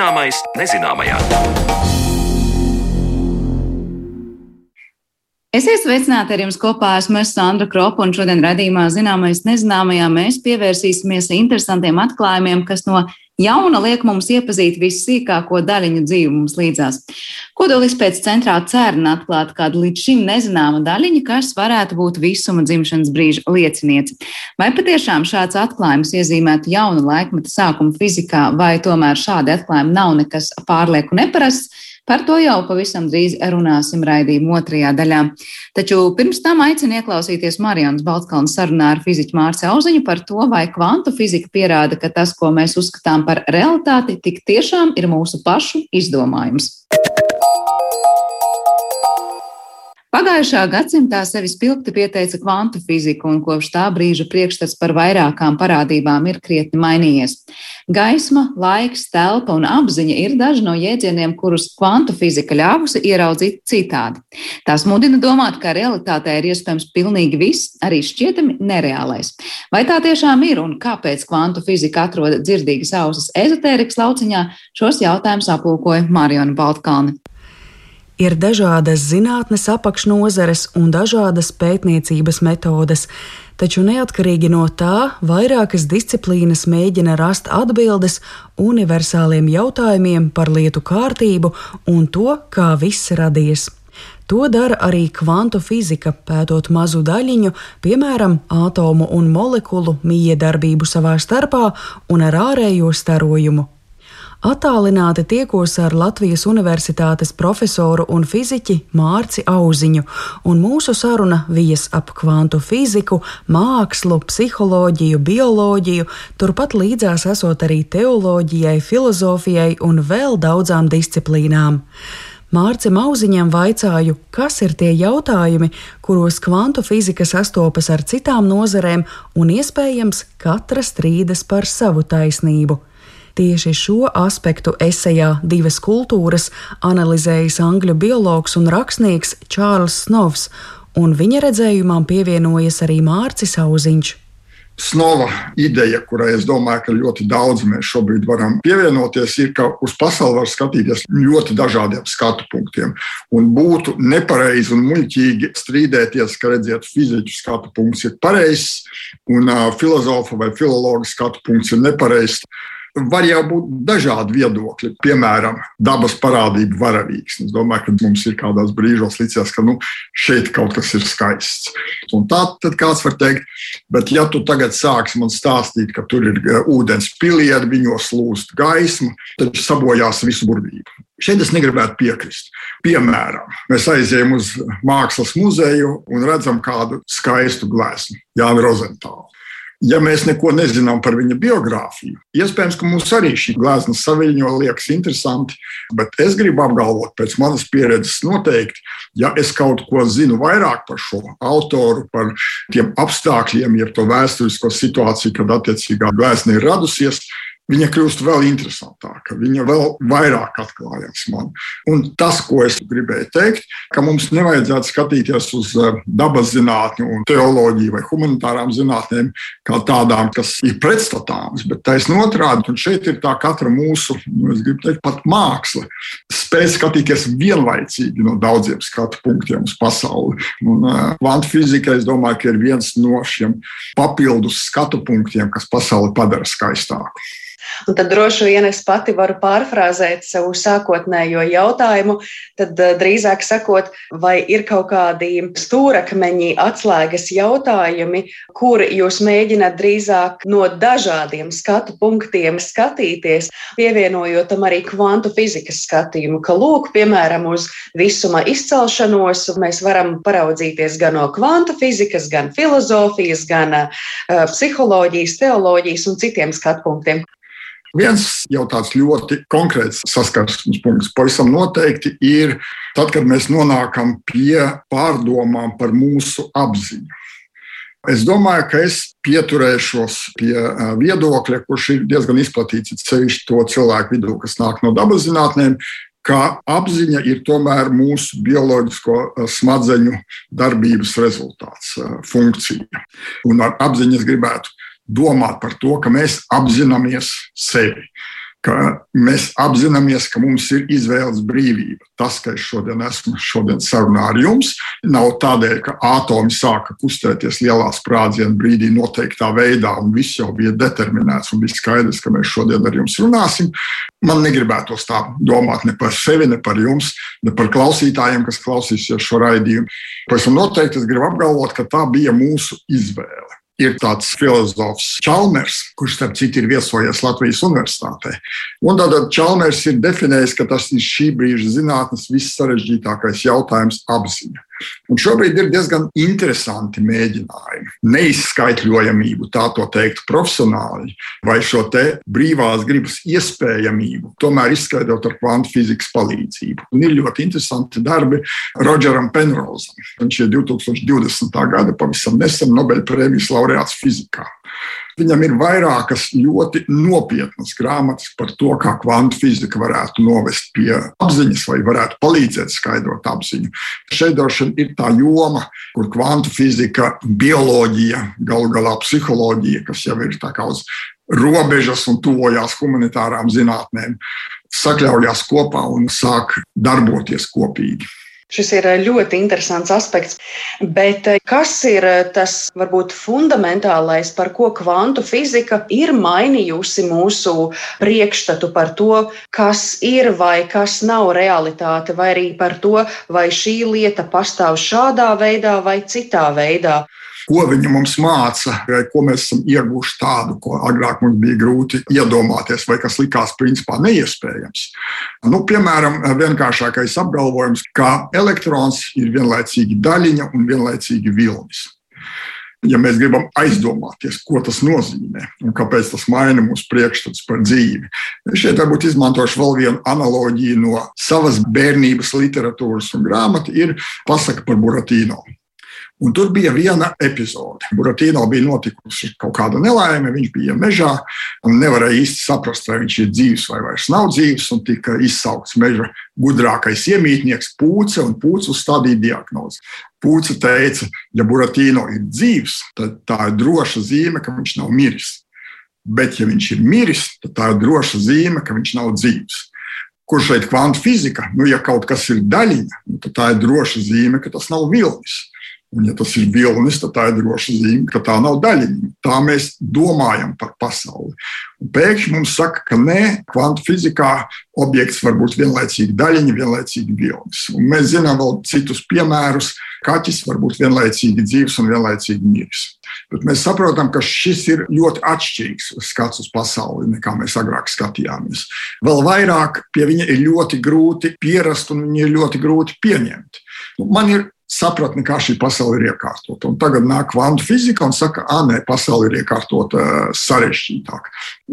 Zināmais nezināmajā. Esiet sveicināti ar jums kopā. Esmu Sandra Kropa un šodien radījumā zināmais nezināmajā mēs pievērsīsimies interesantiem atklājumiem, kas no jauna liek mums iepazīt vissīkāko daļiņu dzīvi mums līdzās. Kodolis pēc centrā cērna atklāt kādu līdz šim nezināmu daļiņu, kas varētu būt visuma dzimšanas brīža liecinieci. Vai patiešām šāds atklājums iezīmētu jaunu laikmetu sākumu fizikā, vai tomēr šādi atklājumi nav nekas pārlieku neparasts? Par to jau pavisam drīz runāsim raidījuma otrajā daļā. Taču pirms tam aicinu ieklausīties Marijanas Baltkalnas sarunā ar fiziķu Mārci Auziņu par to, vai kvantu fizika pierāda, ka tas, ko mēs uzskatām par realitāti, tik tiešām ir mūsu pašu izdomājums. Pagājušā gadsimtā sevi spilgti pieteica kvantu fizika, un kopš tā brīža priekšstats par vairākām parādībām ir krietni mainījies. Gaisma, laiks, telpa un apziņa ir daži no jēdzieniem, kurus kvantu fizika ļāvusi ieraudzīt citādi. Tās mudina domāt, ka realitātē ir iespējams pilnīgi viss, arī šķietami nereālais. Vai tā tiešām ir un kāpēc kvantu fizika atroda dzirdīgas ausis ezotērikas lauciņā, šos jautājumus aplūkoja Mariona Baltkalne. Ir dažādas zinātnes apakšnozares un dažādas pētniecības metodes, taču neatkarīgi no tā, vairākas disciplīnas mēģina rast atbildes universāliem jautājumiem par lietu kārtību un to, kā viss radies. To dara arī kvantu fizika, pētot mazu daļiņu, piemēram, atomu un molekulu miedarbību savā starpā un ar ārējo starojumu Atālināti tiekos ar Latvijas Universitātes profesoru un fiziķi Mārci Auziņu, un mūsu saruna vijas ap kvantu fiziku, mākslu, psiholoģiju, bioloģiju, turpat līdzās esot arī teoloģijai, filozofijai un vēl daudzām disciplīnām. Mārcim Auziņam vaicāju, kas ir tie jautājumi, kuros kvantu fizika sastopas ar citām nozarēm, un iespējams, katra strīdas par savu taisnību. Tieši šo aspektu esejā Divas kultūras analizējis angļu biologs un rakstnieks Čārls Snovs, un viņa redzējumam pievienojas arī Mārcis Auziņš. Snova ideja, kurai es domāju, ka ļoti daudz mēs šobrīd varam pievienoties, ir, ka uz pasauli var skatīties ļoti dažādiem skatu punktiem. Un būtu nepareizi un muļķīgi strīdēties, ka redziet, fiziķu skatu punkts ir pareizs un uh, filozofa vai filologa skatu punkts ir nepareizs. Var jau būt dažādi viedokļi, piemēram, dabas parādību varavīgs. Es domāju, ka mums ir kādos brīžos licies, ka nu, šeit kaut kas ir skaists. Un tā tad kāds var teikt, bet ja tu tagad sāksi man stāstīt, ka tur ir eh, ūdens pilieri, viņos lūst gaisma, tad sabojās visu burvību. Šeit es negribētu piekrist. Piemēram, mēs aizējām uz mākslas muzeju un redzam kādu skaistu gleznu, Jānu Rozentālu. Ja mēs neko nezinām par viņa biogrāfiju, iespējams, ka mums arī šī glezna saviņo liekas interesanti, bet es gribu apgalvot, pēc manas pieredzes noteikti, ja es kaut ko zinu vairāk par šo autoru, par tiem apstākļiem, jeb to vēsturisko situāciju, kad attiecīgā glezna ir radusies, viņa kļūst vēl interesantāka, viņa vēl vairāk atklājas man. Un tas, ko es gribēju teikt, ka mums nevajadzētu skatīties uz eh, dabas zinātni, teoloģiju vai humanitārām zinātnēm kā tādām, kas ir pretstatāmas, bet taisnība otrādi, un šeit ir tā katra mūsu, nu, es gribu teikt, pat māksla, spēj skatīties vienlaicīgi no daudziem skatu punktiem uz pasauli. Un uh, kvantu fizika, es domāju, ka ir viens no šiem papildus skatu punktiem, kas pasauli padara skaistāku. Un tad droši vien es pati varu pārfrāzēt savu sākotnējo jautājumu, tad eh, drīzāk sakot, vai ir kaut kādi stūrakmeņi, atslēgas jautājumi, kur jūs mēģināt drīzāk no dažādiem skatu punktiem skatīties, pievienojot tam arī kvantu fizikas skatījumu, ka lūk, piemēram, uz visuma izcelšanos mēs varam paraudzīties gan no kvantu fizikas, gan filozofijas, gan uh, psiholoģijas, teoloģijas un citiem skatu punktiem. Viens jau tāds ļoti konkrēts saskarsmes punkts pavisam noteikti ir tad, kad mēs nonākam pie pārdomām par mūsu apziņu. Es domāju, ka es pieturēšos pie viedokļa, kurš ir diezgan izplatīts sevišķi to cilvēku vidū, kas nāk no dabas zinātnēm, ka apziņa ir tomēr mūsu bioloģisko smadzeņu darbības rezultāts, funkcija. Un ar apziņu es gribētu domāt par to, ka mēs apzināmies sevi. ka mēs apzināmies, ka mums ir izvēles brīvība. Tas, ka es šodien esmu šodien sarunā ar jums, nav tādēļ, ka atomi sāka kustēties lielā sprādziena brīdī noteiktā veidā, un viss jau bija determinēts un bija skaidrs, ka mēs šodien ar jums runāsim. Man negribētos tā domāt ne par sevi, ne par jums, ne par klausītājiem, kas klausīsies šo raidījumu. Pēc tam noteikti es gribu apgalvot, ka tā bija mūsu izvēle ir tāds filozofs Čalmers, kurš, starp citu, ir viesojies Latvijas Universitātē. Un tad Čalmers ir definējis, ka tas ir šī brīža zinātnes viss sarežģītākais jautājums - apziņa. Un šobrīd ir diezgan interesanti mēģinājumi. Neizskaitļojamību, tā to teikt, profesionāli, vai šo brīvās gribas iespējamību, tomēr izskaidrot ar kvantu fizikas palīdzību. Un ir ļoti interesanti darbi Rodžeram Penrozam. Viņš ir 2020. gada pavisam nesen Nobelpremijas laureāts fizikā. Viņam ir vairākas ļoti nopietnas grāmatas par to, kā kvantu fizika varētu novest pie apziņas vai varētu palīdzēt skaidrot apziņu. Šeit droši vien ir tā joma, kur kvantu fizika, bioloģija, galu galā psiholoģija, kas jau ir uz robežas un tuvojās humanitārām zinātnēm, sakļaujās kopā un sāk darboties kopīgi. Šis ir eh, ļoti interesants aspekts. Bet eh, kas ir eh, tas varbūt fundamentālais, par ko kvantu fizika ir mainījusi mūsu priekšstatu par to, kas ir vai kas nav realitāte, vai arī par to, vai šī lieta pastāv šādā veidā vai citā veidā ko viņi mums māca, vai ko mēs esam ieguvuši tādu, ko agrāk mums bija grūti iedomāties, vai kas likās principā neiespējams. Nu, piemēram, vienkāršākais apgalvojums, ka elektrons ir vienlaicīgi daļiņa un vienlaicīgi vilnis. Ja mēs gribam aizdomāties, ko tas nozīmē un kāpēc tas maina mūsu priekšstats par dzīvi, šeit varbūt izmantošu vēl vienu analoģiju no savas bērnības literatūras un grāmatas, ir pasaka par Buratīnu. Un tur bija viena epizode. Buratīno bija notikusi kaut kāda nelaime, viņš bija mežā un nevarēja īsti saprast, vai viņš ir dzīves vai vairs nav dzīves. Tika izsaukts meža gudrākais iemītnieks Pūce, un Pūce uzstādīja diagnozi. Pūce teica, ja Buratīno ir dzīves, tad tā ir droša zīme, ka viņš nav miris. Bet, ja viņš ir miris, tad tā ir droša zīme, ka viņš nav dzīves. Kur šeit kvantu fizika? Nu, ja kaut kas ir daļiņa, nu, tad tā ir droša zīme, ka tas nav vilnis. Un, ja tas ir vilnis, tad tā ir droša zīme, ka tā nav daļiņa. Tā mēs domājam par pasauli. Un pēkšņi mums saka, ka nē, kvantu fizikā objekts var būt vienlaicīgi daļiņa, vienlaicīgi vilnis. Un mēs zinām vēl citus piemērus. Kaķis var būt vienlaicīgi dzīves un vienlaicīgi miris. Bet mēs saprotam, ka šis ir ļoti atšķirīgs skats uz pasauli nekā mēs agrāk skatījāmies. Vēl vairāk pie viņa ir ļoti grūti pierast un viņa ir ļoti grūti pieņemt. Nu, man ir sapratni, kā šī pasaule ir iekārtota. Un tagad nāk kvantu fizika un saka, ka nē, pasaule ir iekārtota sarežģītāk.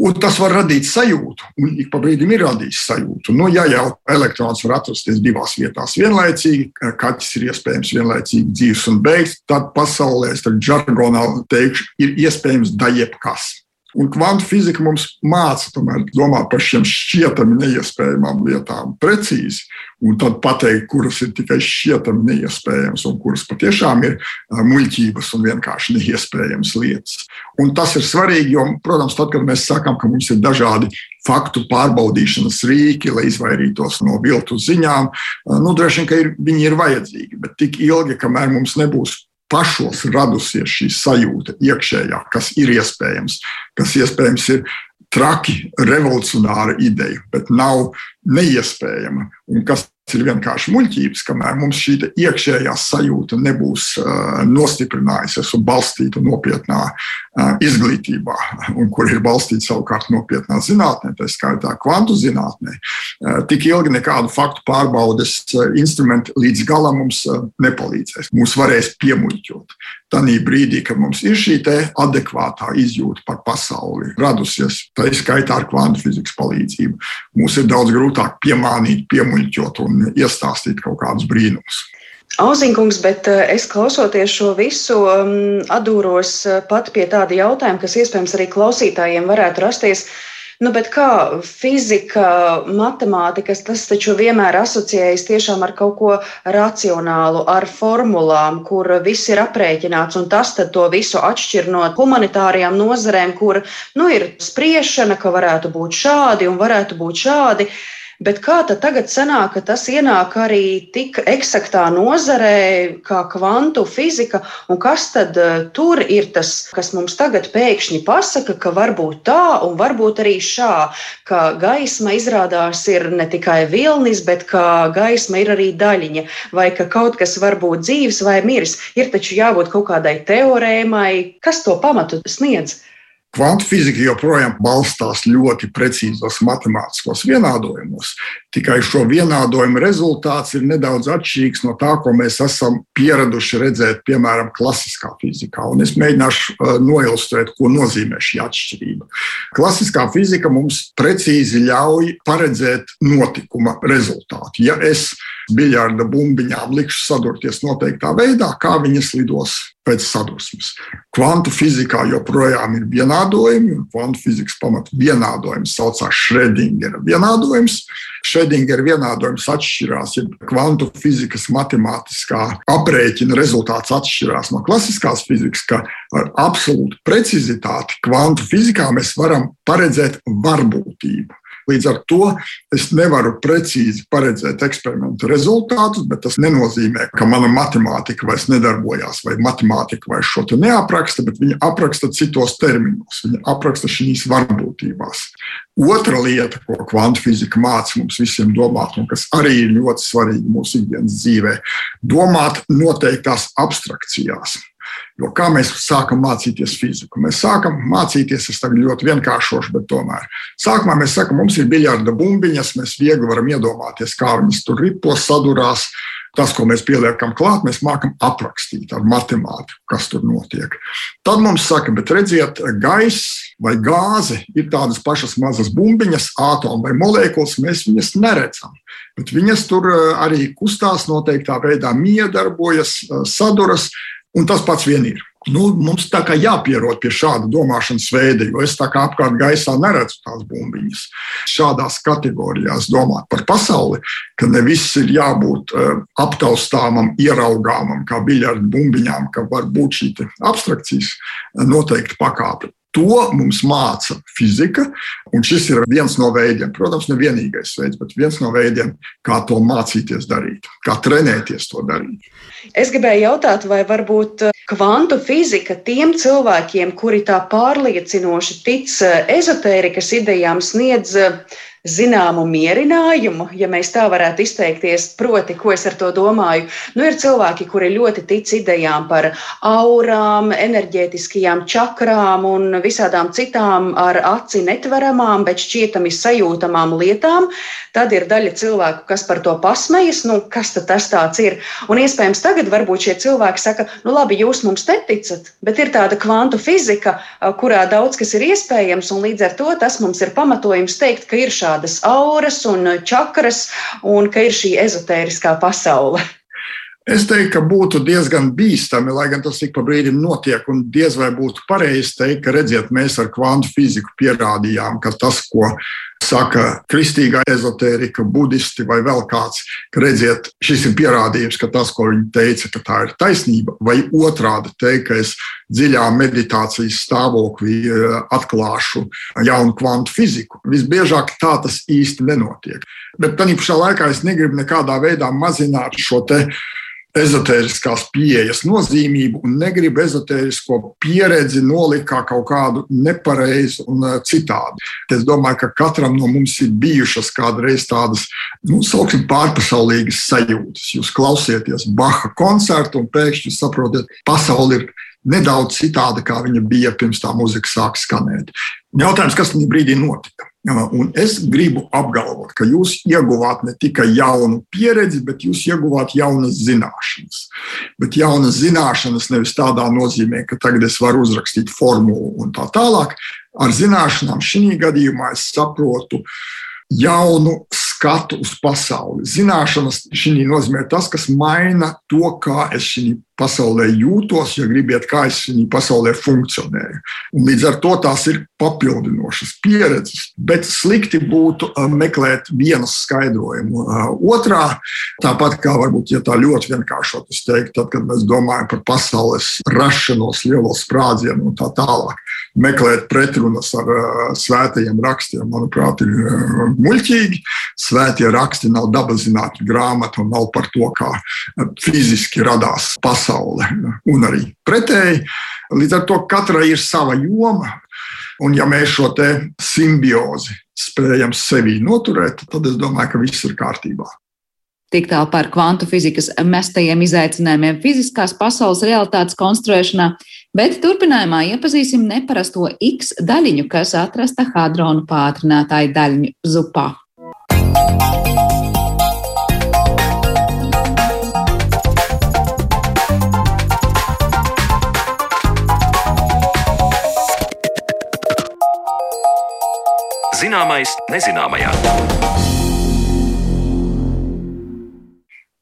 Un tas var radīt sajūtu, un ik pa brīdim ir radījis sajūtu. Nu, ja jau elektrons var atrasties divās vietās vienlaicīgi, kaķis ir iespējams vienlaicīgi dzīves un beigts, tad pasaulē, tagad žargonā teikšu, ir iespējams da jebkas. Un kvantu fizika mums māca tomēr domāt par šiem šķietami neiespējamām lietām precīzi, un tad pateikt, kuras ir tikai šķietami neiespējamas, un kuras patiešām ir muļķības un vienkārši neiespējamas lietas. Un tas ir svarīgi, jo, protams, tad, kad mēs sakām, ka mums ir dažādi faktu pārbaudīšanas rīki, lai izvairītos no viltu ziņām, nu, droši vien, ka ir, viņi ir vajadzīgi, bet tik ilgi, kamēr mums nebūs pašos radusies šī sajūta iekšējā, kas ir iespējams, kas iespējams ir traki, revolucionāra ideja, bet nav neiespējama. Un kas ir vienkārši muļķības, kamēr mums šī iekšējā sajūta nebūs uh, nostiprinājusies un balstīta nopietnā uh, izglītībā, un kur ir balstīta savukārt nopietnā zinātnē, tā skaitā kvantu zinātnē. Uh, tik ilgi nekādu faktu pārbaudes instrumenti līdz galam mums nepalīdzēs. Mūs varēs piemuļķot. Tanī brīdī, kad mums ir šī adekvātā izjūta par pasauli radusies, tā ir skaitā ar kvantu fizikas palīdzību, mums ir daudz grūtāk piemānīt, piemuļķot un un iestāstīt kaut kādus brīnumus. Auziņkungs, bet eh, es klausoties šo visu, um, atdūros eh, pat pie tāda jautājuma, kas iespējams arī klausītājiem varētu rasties. Nu, bet kā fizika, matemātikas, tas taču vienmēr asociējas tiešām ar kaut ko racionālu, ar formulām, kur viss ir aprēķināts, un tas to visu atšķir no humanitārajām nozarēm, kur nu, ir spriešana, ka varētu būt šādi un varētu būt šādi. Bet kā tad tagad sanāk, ka tas ienāk arī tik eksaktā nozarē, kā kvantu fizika, un kas tad uh, tur ir tas, kas mums tagad pēkšņi pasaka, ka var būt tā un varbūt arī šā, ka gaisma izrādās ir ne tikai vilnis, bet ka gaisma ir arī daļiņa, vai ka kaut kas var būt dzīves vai miris. Ir taču jābūt kaut kādai teorēmai, kas to pamatu sniedz. Kvantu fizika joprojām balstās ļoti precīzos matemātiskos vienādojumos. Tikai šo vienādojumu rezultāts ir nedaudz atšķirīgs no tā, ko mēs esam pieraduši redzēt, piemēram, klasiskā fizikā. Un es mēģināšu uh, noilustrēt, ko nozīmē šī atšķirība. Klasiskā fizika mums precīzi ļauj paredzēt notikuma rezultātu. Ja es biļarda bumbiņām likšu sadurties noteiktā veidā, kā viņas lidos pēc sadursmes. Kvantu fizikā joprojām ir vienādojumi, un kvantu fizikas pamatu vienādojums saucās Schrödingera vienādojums. Schrödingera vienādojums atšķirās, ja kvantu fizikas matemātiskā aprēķina rezultāts atšķirās no klasiskās fizikas, ka ar absolūtu precizitāti kvantu fizikā mēs varam paredzēt varbūtību. Līdz ar to es nevaru precīzi paredzēt eksperimentu rezultātus, bet tas nenozīmē, ka mana matemātika vairs nedarbojās, vai matemātika vairs šo neapraksta, bet viņa apraksta citos terminos, viņa apraksta šīs varbūtībās. Otra lieta, ko kvantu fizika māca mums visiem domāt, un kas arī ir ļoti svarīga mūsu ikdienas dzīvē, domāt noteiktās abstrakcijās. Jo kā mēs sākam mācīties fiziku? Mēs sākam mācīties, es tagad ļoti vienkāršošu, bet tomēr. Sākumā mēs sakām, mums ir biļarda bumbiņas, mēs viegli varam iedomāties, kā viņas tur ripo, sadurās. Tas, ko mēs pieliekam klāt, mēs mākam aprakstīt ar matemātiku, kas tur notiek. Tad mums saka, bet redziet, gaiss vai gāze ir tādas pašas mazas bumbiņas, atomi vai molekulas, mēs viņas neredzam. Bet viņas tur eh, arī kustās noteiktā veidā, miedarbojas, eh, saduras, Un tas pats vien ir. Nu, mums tā kā jāpierod pie šāda domāšanas veida, jo es tā kā apkārt gaisā neredzu tās bumbiņas. Šādās kategorijās domāt par pasauli, ka ne viss ir jābūt uh, aptaustāmam, ieraugāmam, kā biļardu bumbiņām, ka var būt šī abstrakcijas noteikti pakāpe. To mums māca fizika, un šis ir viens no veidiem, protams, ne vienīgais veids, bet viens no veidiem, kā to mācīties darīt, kā trenēties to darīt. Es gribēju jautāt, vai varbūt kvantu fizika tiem cilvēkiem, kuri tā pārliecinoši tic ezotērikas idejām, sniedz zināmu mierinājumu, ja mēs tā varētu izteikties. Proti, ko es ar to domāju? Nu, ir cilvēki, kuri ļoti tic idejām par aurām, enerģētiskajām čakrām un visādām citām ar aci netveramām, bet šķietami sajūtamām lietām. Tad ir daļa cilvēku, kas par to pasmējas, nu, kas tas tāds ir. Un iespējams, tagad varbūt šie cilvēki saka, nu, labi, jūs mums neticat, bet ir tāda kvantu fizika, kurā daudz kas ir iespējams, un līdz ar to tas mums ir pamatojums teikt, ka ir šāda dažādas auras un čakras, un ka ir šī ezotēriskā pasaule. Es teiktu, ka būtu diezgan bīstami, lai gan tas ik pa brīdim notiek, un diez vai būtu pareizi teikt, ka redziet, mēs ar kvantu fiziku pierādījām, ka tas, ko saka kristīgā ezotērika, budisti vai vēl kāds, ka redziet, šis ir pierādījums, ka tas, ko viņi teica, ka tā ir taisnība, vai otrādi teikt, ka es dziļā meditācijas stāvoklī eh, atklāšu jaunu kvantu fiziku. Visbiežāk tā tas īsti nenotiek. Bet tā pašā laikā es negribu nekādā veidā mazināt šo te ezotēriskās pieejas nozīmību un negribu ezotērisko pieredzi nolikt kā kaut kādu nepareizu un uh, citādi. Es domāju, ka katram no mums ir bijušas kādreiz tādas, nu, sauksim, pārpasaulīgas sajūtas. Jūs klausieties Baha koncertu un pēkšņi saprotat, pasaule ir nedaudz citāda, kā viņa bija pirms tā muzika sāk skanēt. Jautājums, kas tajā brīdī notika? Un es gribu apgalvot, ka jūs ieguvāt ne tikai jaunu pieredzi, bet jūs ieguvāt jaunas zināšanas. Bet jaunas zināšanas nevis tādā nozīmē, ka tagad es varu uzrakstīt formulu un tā tālāk. Ar zināšanām šī gadījumā es saprotu jaunu skatu uz pasauli. Zināšanas šī nozīmē tas, kas maina to, kā es šī pasaulē jūtos, ja gribiet, kā es šajā pasaulē funkcionēju. Un līdz ar to tās ir papildinošas pieredzes. Bet slikti būtu meklēt vienas skaidrojumu. Otrā, tāpat kā varbūt, ja tā ļoti vienkāršot, es teiktu, tad, kad mēs domājam par pasaules rašanos, lielo sprādzienu un tā tālāk, meklēt pretrunas ar svētajiem rakstiem, manuprāt, ir muļķīgi. Svētie raksti nav dabas zinātņu grāmata un nav par to, kā fiziski radās pasaule pasaule, un arī pretēji. Līdz ar to katrai ir sava joma. Un, ja mēs šo simbiozi spējam sevi noturēt, tad es domāju, ka viss ir kārtībā. Tik tālu par kvantu fizikas mestajiem izaicinājumiem fiziskās pasaules realitātes konstruēšanā, bet turpinājumā iepazīsim neparasto X daļiņu, kas atrasta hadronu pātrinātāju daļiņu zupā. Zināmais nezināmajā.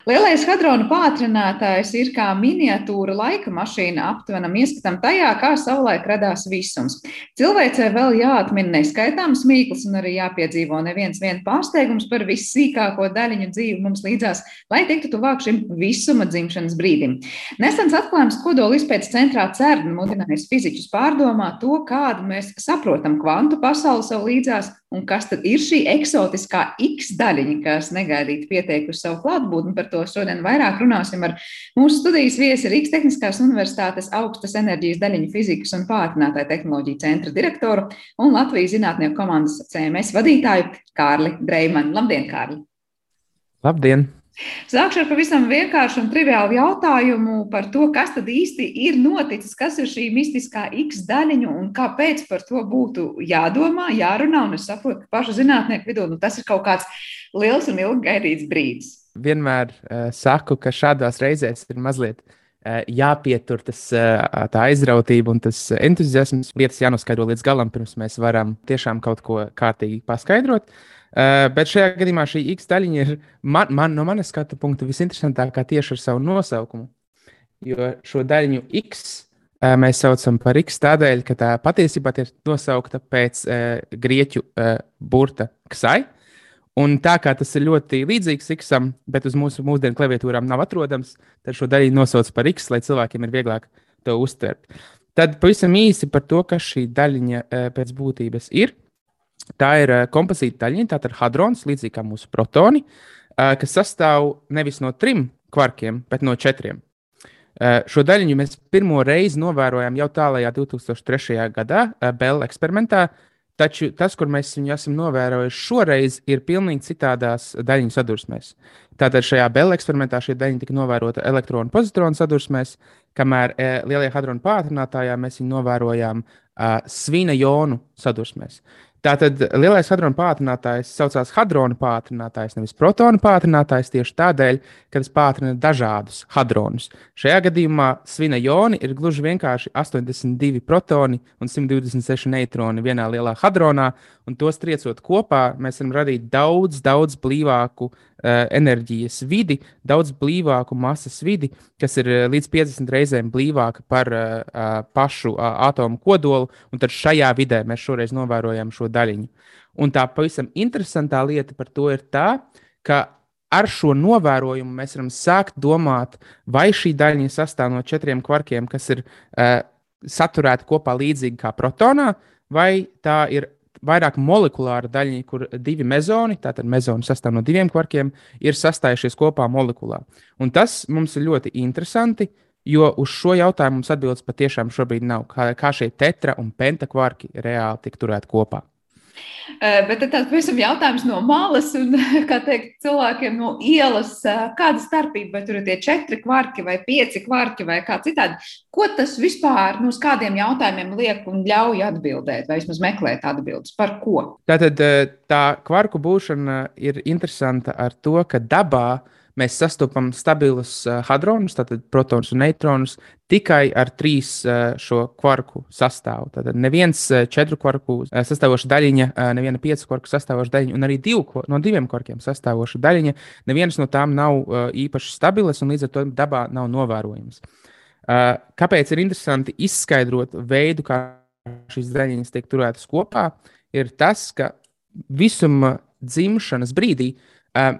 Lielais hadrona pātrinātājs ir kā miniatūra laika mašīna aptuvenam ieskatam tajā, kā savulaik radās visums. Cilvēcei vēl jāatmin neskaitāms mīkls un arī jāpiedzīvo neviens vien pārsteigums par vissīkāko daļiņu dzīvi mums līdzās, lai tiktu tuvāk šim visuma dzimšanas brīdim. Nesens atklājums kodola izpētes centrā CERN mudinājis fiziķus pārdomāt to, kādu mēs saprotam kvantu pasauli sev līdzās un kas tad ir šī eksotiskā X daļiņa, kas negaidīti pieteikusi savu klātbūtni. Par to šodien vairāk runāsim ar mūsu studijas viesi Rīgas Tehniskās Universitātes augstas enerģijas daļiņu fizikas un pātrinātāju tehnoloģiju centra direktoru un Latvijas zinātnieku komandas CMS vadītāju Kārli Dreimanu. Labdien, Kārli! Labdien! Sākšu ar pavisam vienkāršu un triviālu jautājumu par to, kas tad īsti ir noticis, kas ir šī mistiskā X daļiņa un kāpēc par to būtu jādomā, jārunā. Un es saprotu, ka pašu zinātnieku vidū nu, tas ir kaut kāds liels un ilgi gaidīts brīdis. Vienmēr uh, saku, ka šādās reizēs ir mazliet uh, jāpietur tas, uh, tā aizrautība un tas entuziasms. Lietas jānoskaidro līdz galam, pirms mēs varam tiešām kaut ko kārtīgi paskaidrot. Uh, bet šajā gadījumā šī X daļiņa ir man, man, no manas skatu punkta visinteresantākā tieši ar savu nosaukumu. Jo šo daļiņu X uh, mēs saucam par X tādēļ, ka tā patiesībā ir nosaukta pēc uh, grieķu uh, burta ksai. Un tā kā tas ir ļoti līdzīgs X, bet uz mūsu mūsdienu klaviatūrām nav atrodams, tad šo daļu nosauc par X, lai cilvēkiem ir vieglāk to uztvert. Tad pavisam īsi par to, kas šī daļiņa uh, pēc būtības ir. Tā ir uh, kompozīta daļiņa, tātad hadrons, līdzīgi kā mūsu protoni, uh, kas sastāv nevis no trim kvarkiem, bet no četriem. Šo daļiņu mēs pirmo reizi novērojām jau tālākajā 2003. gadā, Bell eksperimentā, taču tas, kur mēs viņu esam novērojuši šoreiz, ir pilnīgi citādās daļiņu sadursmēs. Tātad šajā Bell eksperimentā šī daļiņa tika novērota elektronu un pozitronu sadursmēs, kamēr e, lielajā hadronu pātrinātājā mēs viņu novērojām uh, svina jonu sadursmēs. Tātad lielais hadrona pātrinātājs saucās hadrona pātrinātājs, nevis protona pātrinātājs, tieši tādēļ, ka tas pātrina dažādus hadronus. Šajā gadījumā svina joni ir gluži vienkārši 82 protoni un 126 neitroni vienā lielā hadronā, un tos triecot kopā, mēs varam radīt daudz, daudz blīvāku uh, enerģijas vidi, daudz blīvāku masas vidi, kas ir uh, līdz 50 reizēm blīvāka par uh, pašu atomu kodolu, un tad šajā vidē mēs šoreiz novērojam šo daļiņu. Un tā pavisam interesantā lieta par to ir tā, ka ar šo novērojumu mēs varam sākt domāt, vai šī daļiņa sastāv no četriem kvarkiem, kas ir uh, saturēti kopā līdzīgi kā protonā, vai tā ir vairāk molekulāra daļiņa, kur divi mezoni, tātad mezoni sastāv no diviem kvarkiem, ir sastājušies kopā molekulā. Un tas mums ir ļoti interesanti, jo uz šo jautājumu mums atbildes patiešām šobrīd nav. Kā, kā šie tetra un pentakvarki reāli tik turēti kopā. Bet tāds pavisam jautājums no malas, un teikt, cilvēkiem no ielas, kāda starpība, vai tur ir tie četri kvarki vai pieci kvarki vai kā citādi. Ko tas vispār nu, uz kādiem jautājumiem liek un ļauj atbildēt, vai vismaz meklēt atbildes par ko? Tātad tā kvarku būšana ir interesanta ar to, ka dabā mēs sastopam stabilus uh, hadronus, tātad protonus un neitronus, tikai ar trīs uh, šo kvarku sastāvu. Tātad neviens uh, četru kvarku sastāvoša daļiņa, neviena piecu kvarku sastāvoša daļiņa, un arī divu, no diviem kvarkiem sastāvoša daļiņa, nevienas no tām nav īpaši stabilas un līdz ar to dabā nav novērojamas. Kāpēc ir interesanti izskaidrot veidu, kā šīs daļiņas tiek turētas kopā, ir tas, ka visuma dzimšanas brīdī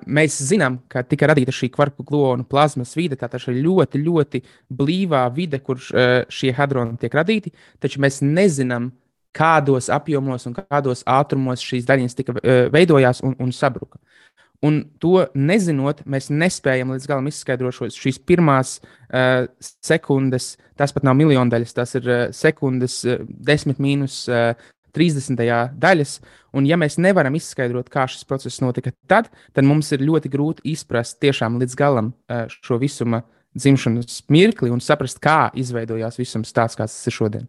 mēs zinām, ka tika radīta šī kvarku glonu plazmas vide. Tā ir ļoti, ļoti blīvā vide, kur šie hadroni tiek radīti, taču mēs nezinām, kādos apjomos un kādos ātrumos šīs daļiņas tika veidojās un, un sabruka. Un to nezinot, mēs nespējam līdz galam izskaidrot šīs pirmās uh, sekundes. Tas pat nav miljonu daļas, tas ir uh, sekundes, uh, desmit mīnus uh, 30. daļas. Un, ja mēs nevaram izskaidrot, kā šis process notika tad, tad mums ir ļoti grūti izprast tiešām līdz galam uh, šo visuma dzimšanas mirkli un saprast, kā izveidojās visums tāds, kāds tas ir šodien.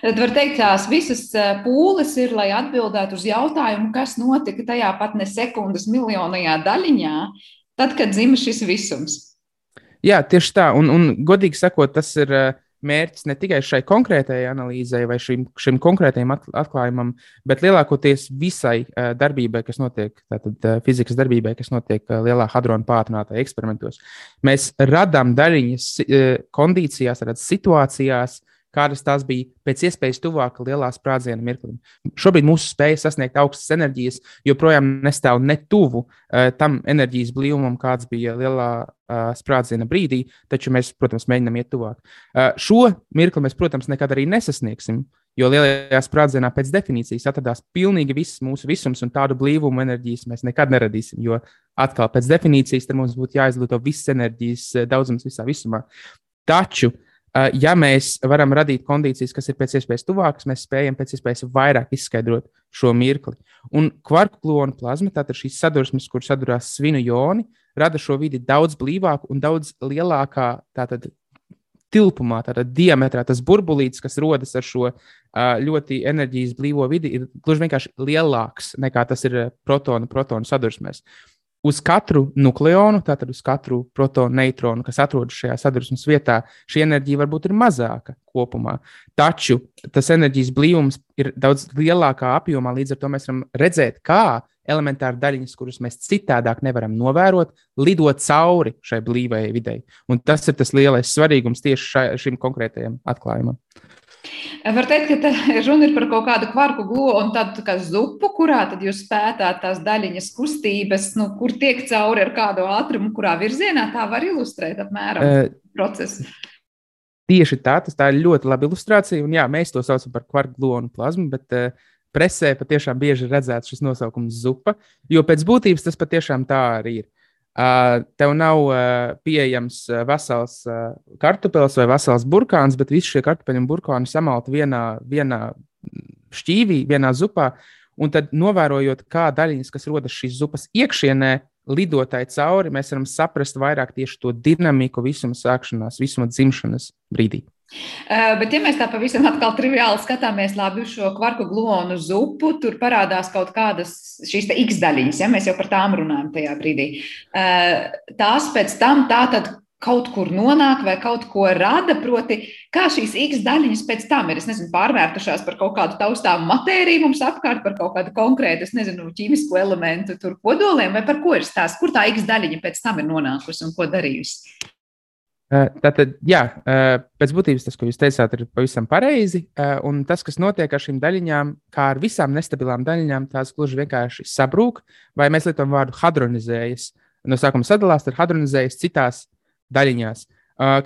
Tad var teikt, tās visas pūles ir, lai atbildētu uz jautājumu, kas notika tajā pat ne sekundes miljonajā daļiņā, tad, kad dzima šis visums. Jā, tieši tā. Un, un godīgi sakot, tas ir mērķis ne tikai šai konkrētajai analīzei vai šim, šim konkrētajam atklājumam, bet lielākoties visai darbībai, kas notiek, tātad fizikas darbībai, kas notiek lielā hadrona pātrinātāja eksperimentos. Mēs radām daļiņas kondīcijās, situācijās, kādas tās bija pēc iespējas tuvāk lielā sprādziena mirklim. Šobrīd mūsu spēja sasniegt augstas enerģijas joprojām nestāv ne tuvu uh, tam enerģijas blīvumam, kāds bija lielā uh, sprādziena brīdī, taču mēs, protams, mēģinām iet tuvāk. Uh, šo mirkli mēs, protams, nekad arī nesasniegsim. Jo lielajā sprādzienā pēc definīcijas atradās pilnīgi viss mūsu visums, un tādu blīvumu enerģijas mēs nekad neradīsim. Jo atkal pēc definīcijas mums būtu jāizlieto viss enerģijas daudzums visā visumā. Taču uh, ja mēs varam radīt kondīcijas, kas ir pēc iespējas tuvākas, mēs spējam pēc iespējas vairāk izskaidrot šo mirkli. Un kvarku klonu plazma, tātad šīs sadursmes, kur sadurās svinu joni, rada šo vidi daudz blīvāku un daudz lielākā tātad, tilpumā, tātad diametrā. Tas burbulīts, kas rodas ar šo ļoti enerģijas blīvo vidi, ir gluži vienkārši lielāks nekā tas ir protonu, protonu sadursmēs uz katru nukleonu, tātad uz katru protonu, neitronu, kas atrodas šajā sadursmes vietā, šī enerģija varbūt ir mazāka kopumā. Taču tas enerģijas blīvums ir daudz lielākā apjomā, līdz ar to mēs varam redzēt, kā elementāri daļiņas, kuras mēs citādāk nevaram novērot, lido cauri šai blīvajai videi. Un tas ir tas lielais svarīgums tieši šai, šim konkrētajam atklājumam. Var teikt, ka runa ir par kaut kādu kvarku glu un tādu tā zupu, kurā tad jūs pētāt tās daļiņas kustības, nu, kur tiek cauri ar kādu ātrumu, kurā virzienā tā var ilustrēt apmēram uh, procesu. Tieši tā, tas tā ir ļoti laba ilustrācija. Un, jā, mēs to saucam par kvarku glu un plazmu, bet uh, presē patiešām bieži redzēts šis nosaukums zupa, jo pēc būtības tas patiešām tā arī ir. Tev nav pieejams vesels kartupēlis vai vesels burkāns, bet visi šie kartupeļi un burkāni samalti vienā, vienā šķīvī, vienā zupā. Un tad, novērojot, kā daļiņas, kas rodas šīs zupas iekšienē, lidotāji cauri, mēs varam saprast vairāk tieši to dinamiku visuma sākšanās, visuma dzimšanas brīdī. Uh, bet, ja mēs tā pavisam atkal triviāli skatāmies labi uz šo kvarku glonu zupu, tur parādās kaut kādas šīs X daļiņas, ja mēs jau par tām runājam tajā brīdī. Uh, tās pēc tam tā tad kaut kur nonāk vai kaut ko rada, proti, kā šīs X daļiņas pēc tam ir, es nezinu, pārvērtušās par kaut kādu taustāmu matēriju mums apkārt, par kaut kādu konkrētu, es nezinu, ķīmisku elementu tur kodoliem, vai par ko ir stāsts, kur tā X daļiņa pēc tam ir nonākusi un ko darījusi. Tātad, jā, pēc būtības tas, ko jūs teicāt, ir pavisam pareizi. Un tas, kas notiek ar šīm daļiņām, kā ar visām nestabilām daļiņām, tās gluži vienkārši sabrūk, vai mēs lietojam vārdu hadronizējas. No sākuma sadalās, tad hadronizējas citās daļiņās.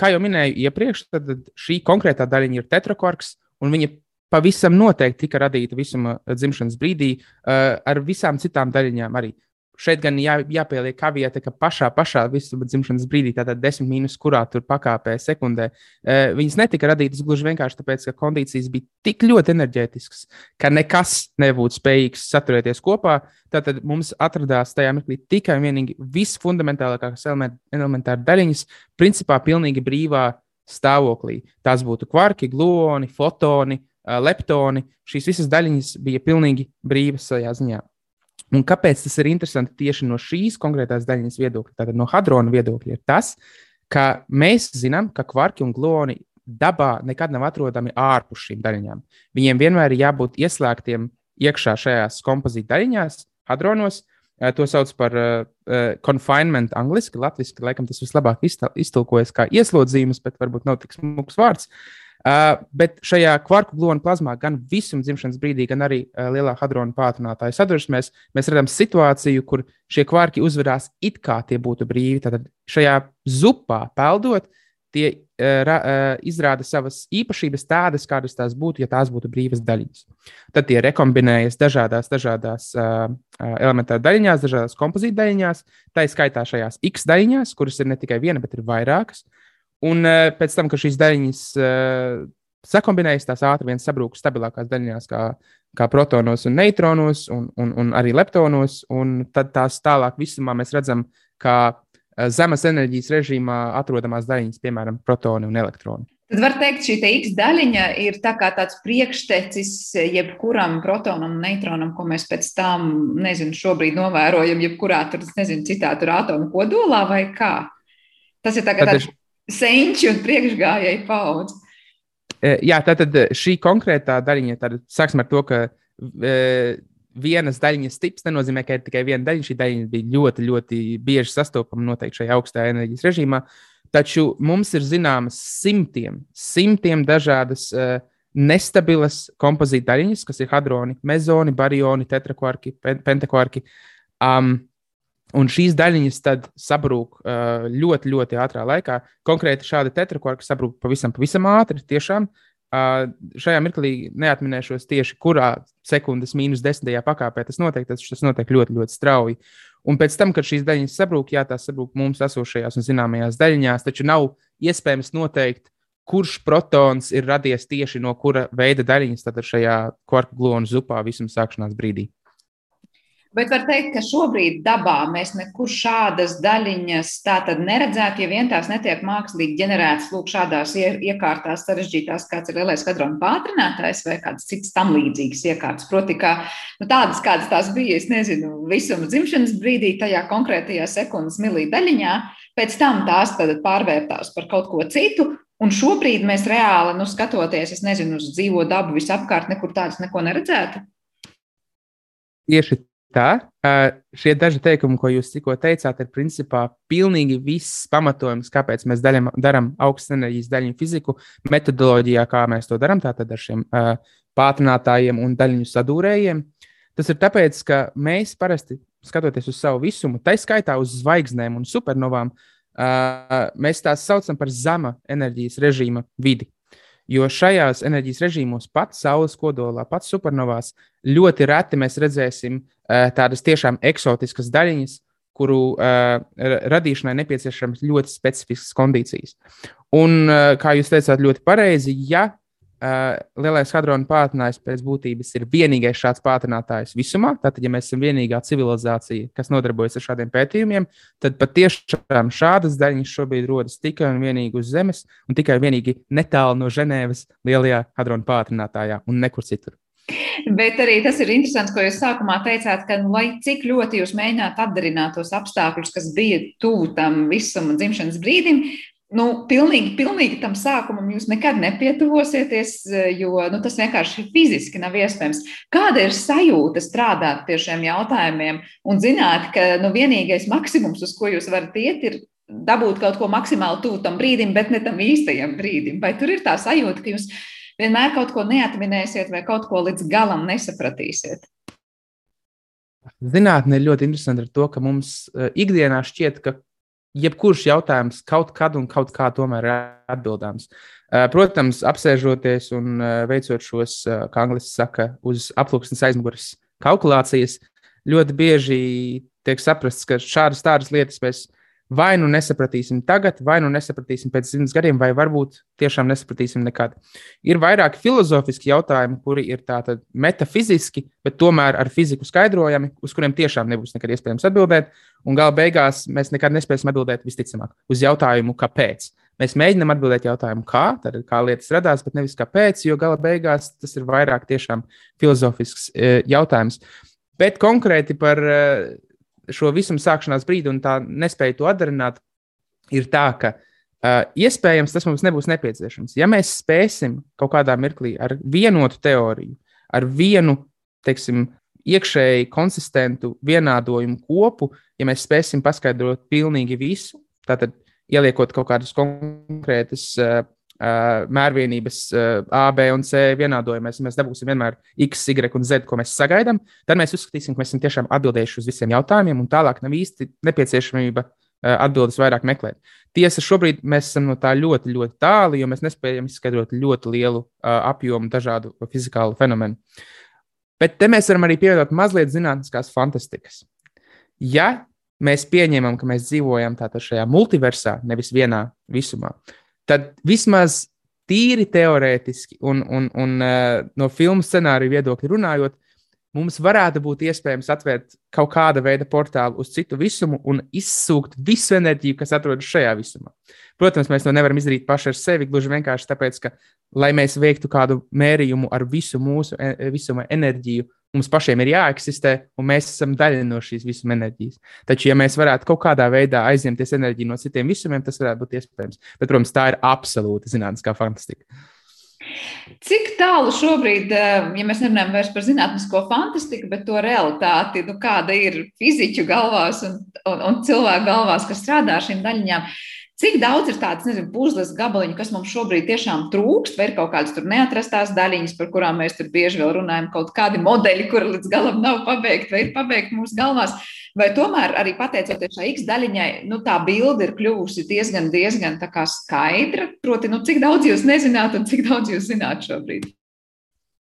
Kā jau minēju iepriekš, tad šī konkrētā daļiņa ir tetrakorks, un viņa pavisam noteikti tika radīta visuma dzimšanas brīdī ar visām citām daļiņām arī. Šeit gan jā, jāpieliek kaviete, ka pašā, pašā visuma dzimšanas brīdī, tātad desmit mīnus, kurā tur pakāpē sekundē, uh, viņas netika radītas gluži vienkārši tāpēc, ka kondīcijas bija tik ļoti enerģētiskas, ka nekas nebūtu spējīgs saturēties kopā. Tātad mums atradās tajā mirklī tikai un vienīgi visfundamentālākās elementāras daļiņas, principā pilnīgi brīvā stāvoklī. Tās būtu kvarki, gluoni, fotoni, leptoni. Šīs visas daļiņas bija pilnīgi brīvas šajā ziņā. Un kāpēc tas ir interesanti tieši no šīs konkrētās daļas viedokļa, tātad no hadrona viedokļa, ir tas, ka mēs zinām, ka kvarki un gloni dabā nekad nav atrodami ārpus šīm daļiņām. Viņiem vienmēr ir jābūt ieslēgtiem iekšā šajās kompozīta daļiņās, hadronos. To sauc par uh, confinement, angļuiski, latviešu, laikam tas vislabāk iztulkojas kā ieslodzījumus, bet varbūt nav tik smags vārds. Uh, Uh, bet šajā kvarku glonu plazmā, gan visuma dzimšanas brīdī, gan arī uh, lielā hadrona pātrinātāja sadursmēs, mēs redzam situāciju, kur šie kvarki uzvedās it kā tie būtu brīvi. Tad šajā zupā peldot, tie uh, izrāda savas īpašības tādas, kādas tās būtu, ja tās būtu brīvas daļiņas. Tad tie rekombinējas dažādās, dažādās elementāra daļiņās, dažādās kompozīta daļiņās, tā ir skaitā šajās X daļiņās, kuras ir ne tikai viena, bet ir vairākas. Uh, Un uh, pēc tam, kad šīs daļiņas uh, sakombinējas, tās ātri vien sabrūk stabilākās daļiņās, kā, kā protonos un neitronos, un, un, un arī leptonos. Un tad tās tālāk visumā mēs redzam, kā uh, zemes enerģijas režīmā atrodamās daļiņas, piemēram, protoni un elektroni. Tad var teikt, šī te X daļiņa ir tā tāds priekštecis jebkuram protonam un neitronam, ko mēs pēc tam, nezinu, šobrīd novērojam, jebkurā tur, nezinu, citā tur atomu kodolā vai kā. Tas ir tagad tāds senči un priekšgājēji paudze. E, jā, tātad e, šī konkrētā daļiņa, tad sāksim ar to, ka e, vienas daļiņas tips nenozīmē, ka ir tikai viena daļiņa. Šī daļiņa bija ļoti, ļoti bieži sastopama noteikti šajā augstajā enerģijas režīmā. Taču mums ir zināmas simtiem, simtiem dažādas uh, nestabilas kompozīta daļiņas, kas ir hadroni, mezoni, barioni, tetrakvarki, pentakvarki. Um, Un šīs daļiņas tad sabrūk uh, ļoti, ļoti ātrā laikā. Konkrēti šāda tetrakvarka sabrūk pavisam, pavisam ātri. Tiešām uh, šajā mirklī neatminēšos tieši kurā sekundes mīnus desmitajā pakāpē tas notiek. Tas, tas notiek ļoti, ļoti strauji. Un pēc tam, kad šīs daļiņas sabrūk, jā, tās sabrūk mums esošajās un zināmajās daļiņās, taču nav iespējams noteikt, kurš protons ir radies tieši no kura veida daļiņas, tad šajā kvarku glonu zupā visam sākšanās brīdī. Bet var teikt, ka šobrīd dabā mēs nekur šādas daļiņas tātad neredzētu, ja vien tās netiek mākslīgi ģenerētas lūk šādās iekārtās sarežģītās, kāds ir lielais kadrona pātrinātājs vai kāds cits tam līdzīgs iekārtas. Proti, kā nu, tādas, kādas tās bija, es nezinu, visuma dzimšanas brīdī, tajā konkrētajā sekundes milī daļiņā, pēc tam tās pārvērtās par kaut ko citu. Un šobrīd mēs reāli, nu, skatoties, es nezinu, uz dzīvo dabu visapkārt, nekur tādas neko neredzētu. Tieši Tā, šie daži teikumi, ko jūs tikko teicāt, ir principā pilnīgi viss pamatojums, kāpēc mēs daļam, darām augstas enerģijas daļiņu fiziku metodoloģijā, kā mēs to darām, tātad ar šiem pātrinātājiem un daļiņu sadūrējiem. Tas ir tāpēc, ka mēs parasti skatoties uz savu visumu, tā skaitā uz zvaigznēm un supernovām, mēs tās saucam par zema enerģijas režīma vidi. Jo šajās enerģijas režīmos, pat Saules kodolā, pat supernovās, ļoti reti mēs redzēsim uh, tādas tiešām eksotiskas daļiņas, kuru uh, radīšanai nepieciešamas ļoti specifiskas kondīcijas. Un, uh, kā jūs teicāt, ļoti pareizi, ja Uh, lielais hadrona pātrinājums pēc būtības ir vienīgais šāds pātrinātājs visumā. Tātad, ja mēs esam vienīgā civilizācija, kas nodarbojas ar šādiem pētījumiem, tad patiešām šādas daļiņas šobrīd rodas tikai un vienīgi uz Zemes un tikai un vienīgi netālu no Ženēvas lielajā hadrona pātrinātājā un nekur citur. Bet arī tas ir interesants, ko jūs sākumā teicāt, ka, nu, lai cik ļoti jūs mēģināt apdarināt tos apstākļus, kas bija tuvu tam visam dzimšanas brīdim, nu, pilnīgi, pilnīgi tam sākumam jūs nekad nepietuvosieties, jo nu, tas vienkārši fiziski nav iespējams. Kāda ir sajūta strādāt pie šiem jautājumiem un zināt, ka nu, vienīgais maksimums, uz ko jūs varat iet, ir dabūt kaut ko maksimāli tuvu tam brīdim, bet ne tam īstajam brīdim? Vai tur ir tā sajūta, ka jūs vienmēr kaut ko neatminēsiet vai kaut ko līdz galam nesapratīsiet? Zinātnē ir ļoti interesanti ar to, ka mums uh, ikdienā šķiet, ka jebkurš jautājums kaut kad un kaut kā tomēr ir atbildāms. Eh, protams, apsēžoties un eh, veicot šos, eh, kā angļuiski saka, uz aploksnes aizmugures kalkulācijas, ļoti bieži tiek saprasts, ka šādas tādas lietas mēs vai nu nesapratīsim tagad, vai nu nesapratīsim pēc simts gadiem, vai varbūt tiešām nesapratīsim nekad. Ir vairāki filozofiski jautājumi, kuri ir tātad metafiziski, bet tomēr ar fiziku skaidrojami, uz kuriem tiešām nebūs nekad iespējams atbildēt. Un gala beigās mēs nekad nespēsim atbildēt visticamāk uz jautājumu, kāpēc. Mēs mēģinām atbildēt jautājumu, kā, tad, kā lietas radās, bet nevis kāpēc, jo gala beigās tas ir vairāk tiešām filozofisks e, jautājums. Bet konkrēti par uh, šo visuma sākšanās brīdi un tā nespēju to atdarināt, ir tā, ka uh, iespējams tas mums nebūs nepieciešams. Ja mēs spēsim kaut kādā mirklī ar vienotu teoriju, ar vienu, teiksim, iekšēji konsistentu vienādojumu kopu, ja mēs spēsim paskaidrot pilnīgi visu, tātad ieliekot kaut kādas konkrētas uh, mērvienības A, B un C vienādojumos, mēs dabūsim vienmēr X, Y un Z, ko mēs sagaidām, tad mēs uzskatīsim, ka mēs esam tiešām atbildējuši uz visiem jautājumiem, un tālāk nav īsti nepieciešamība atbildes vairāk meklēt. Tiesa, šobrīd mēs esam no tā ļoti, ļoti tālu, jo mēs nespējam izskaidrot ļoti lielu apjomu dažādu fizikālu fenomenu. Bet te mēs varam arī pievienot mazliet zinātniskās fantastikas. Ja mēs pieņemam, ka mēs dzīvojam šajā multiversā, nevis vienā visumā, tad vismaz tīri teorētiski un, un, un uh, no filmu scenārija viedokļa runājot, mums varētu būt iespējams atvērt kaut kāda veida portālu uz citu visumu un izsūkt visu enerģiju, kas atrodas šajā visumā. Protams, mēs to nevaram izdarīt paši ar sevi, gluži vienkārši tāpēc, ka, lai mēs veiktu kādu mērījumu ar visu mūsu e, visuma enerģiju, mums pašiem ir jāeksistē, un mēs esam daļa no šīs visuma enerģijas. Taču, ja mēs varētu kaut kādā veidā aizņemties enerģiju no citiem visumiem, tas varētu būt iespējams. Bet, protams, tā ir absolūta zinātniskā fantastika. Cik tālu šobrīd, eh, ja mēs nerunājam vairs par zinātnisko fantastiku, bet to realitāti, nu, kāda ir fiziķu galvās un, un, un cilvēku galvās, kas strādā ar šīm daļiņām, Cik daudz ir tādas, nezinu, puzles gabaliņu, kas mums šobrīd tiešām trūkst, vai ir kaut kādas tur neatrastās daļiņas, par kurām mēs tur bieži vēl runājam, kaut kādi modeļi, kuri līdz galam nav pabeigti, vai ir pabeigti mūsu galvās. Vai tomēr arī pateicoties šai X daļiņai, nu, tā bilde ir kļuvusi diezgan, diezgan skaidra. Proti, nu, cik daudz jūs nezināt un cik daudz jūs zināt šobrīd?